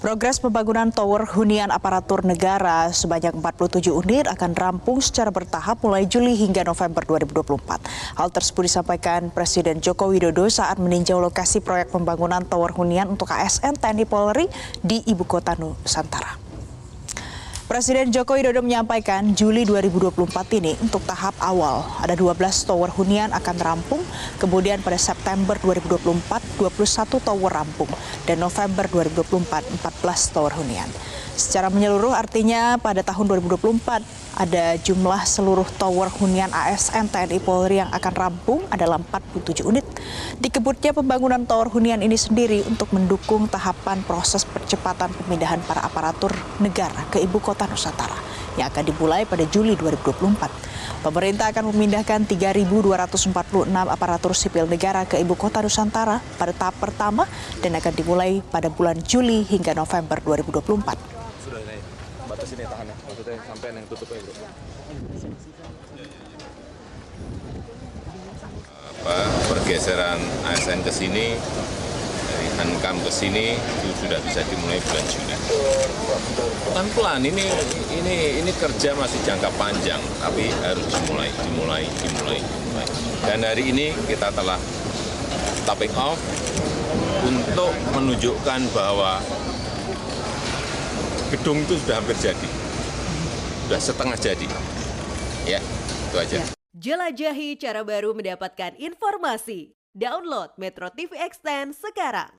Progres pembangunan tower hunian aparatur negara sebanyak 47 unit akan rampung secara bertahap mulai Juli hingga November 2024. Hal tersebut disampaikan Presiden Joko Widodo saat meninjau lokasi proyek pembangunan tower hunian untuk ASN TNI Polri di Ibu Kota Nusantara. Presiden Joko Widodo menyampaikan Juli 2024 ini untuk tahap awal ada 12 tower hunian akan rampung, kemudian pada September 2024 21 tower rampung dan November 2024 14 tower hunian. Secara menyeluruh artinya pada tahun 2024 ada jumlah seluruh tower hunian ASN TNI Polri yang akan rampung adalah 47 unit. Dikebutnya pembangunan tower hunian ini sendiri untuk mendukung tahapan proses percepatan pemindahan para aparatur negara ke ibu kota Nusantara yang akan dimulai pada Juli 2024. Pemerintah akan memindahkan 3.246 aparatur sipil negara ke ibu kota Nusantara pada tahap pertama dan akan dimulai pada bulan Juli hingga November 2024 sudah ini batas ini tahannya maksudnya sampai yang tutup ya bro apa pergeseran ASN ke sini dari Hankam ke sini itu sudah bisa dimulai bulan Juli. Pelan-pelan ini ini ini kerja masih jangka panjang tapi harus dimulai dimulai dimulai dimulai. Dan hari ini kita telah tapping off untuk menunjukkan bahwa gedung itu sudah hampir jadi, sudah setengah jadi. Ya, itu aja. Jelajahi cara baru mendapatkan informasi. Download Metro TV Extend sekarang.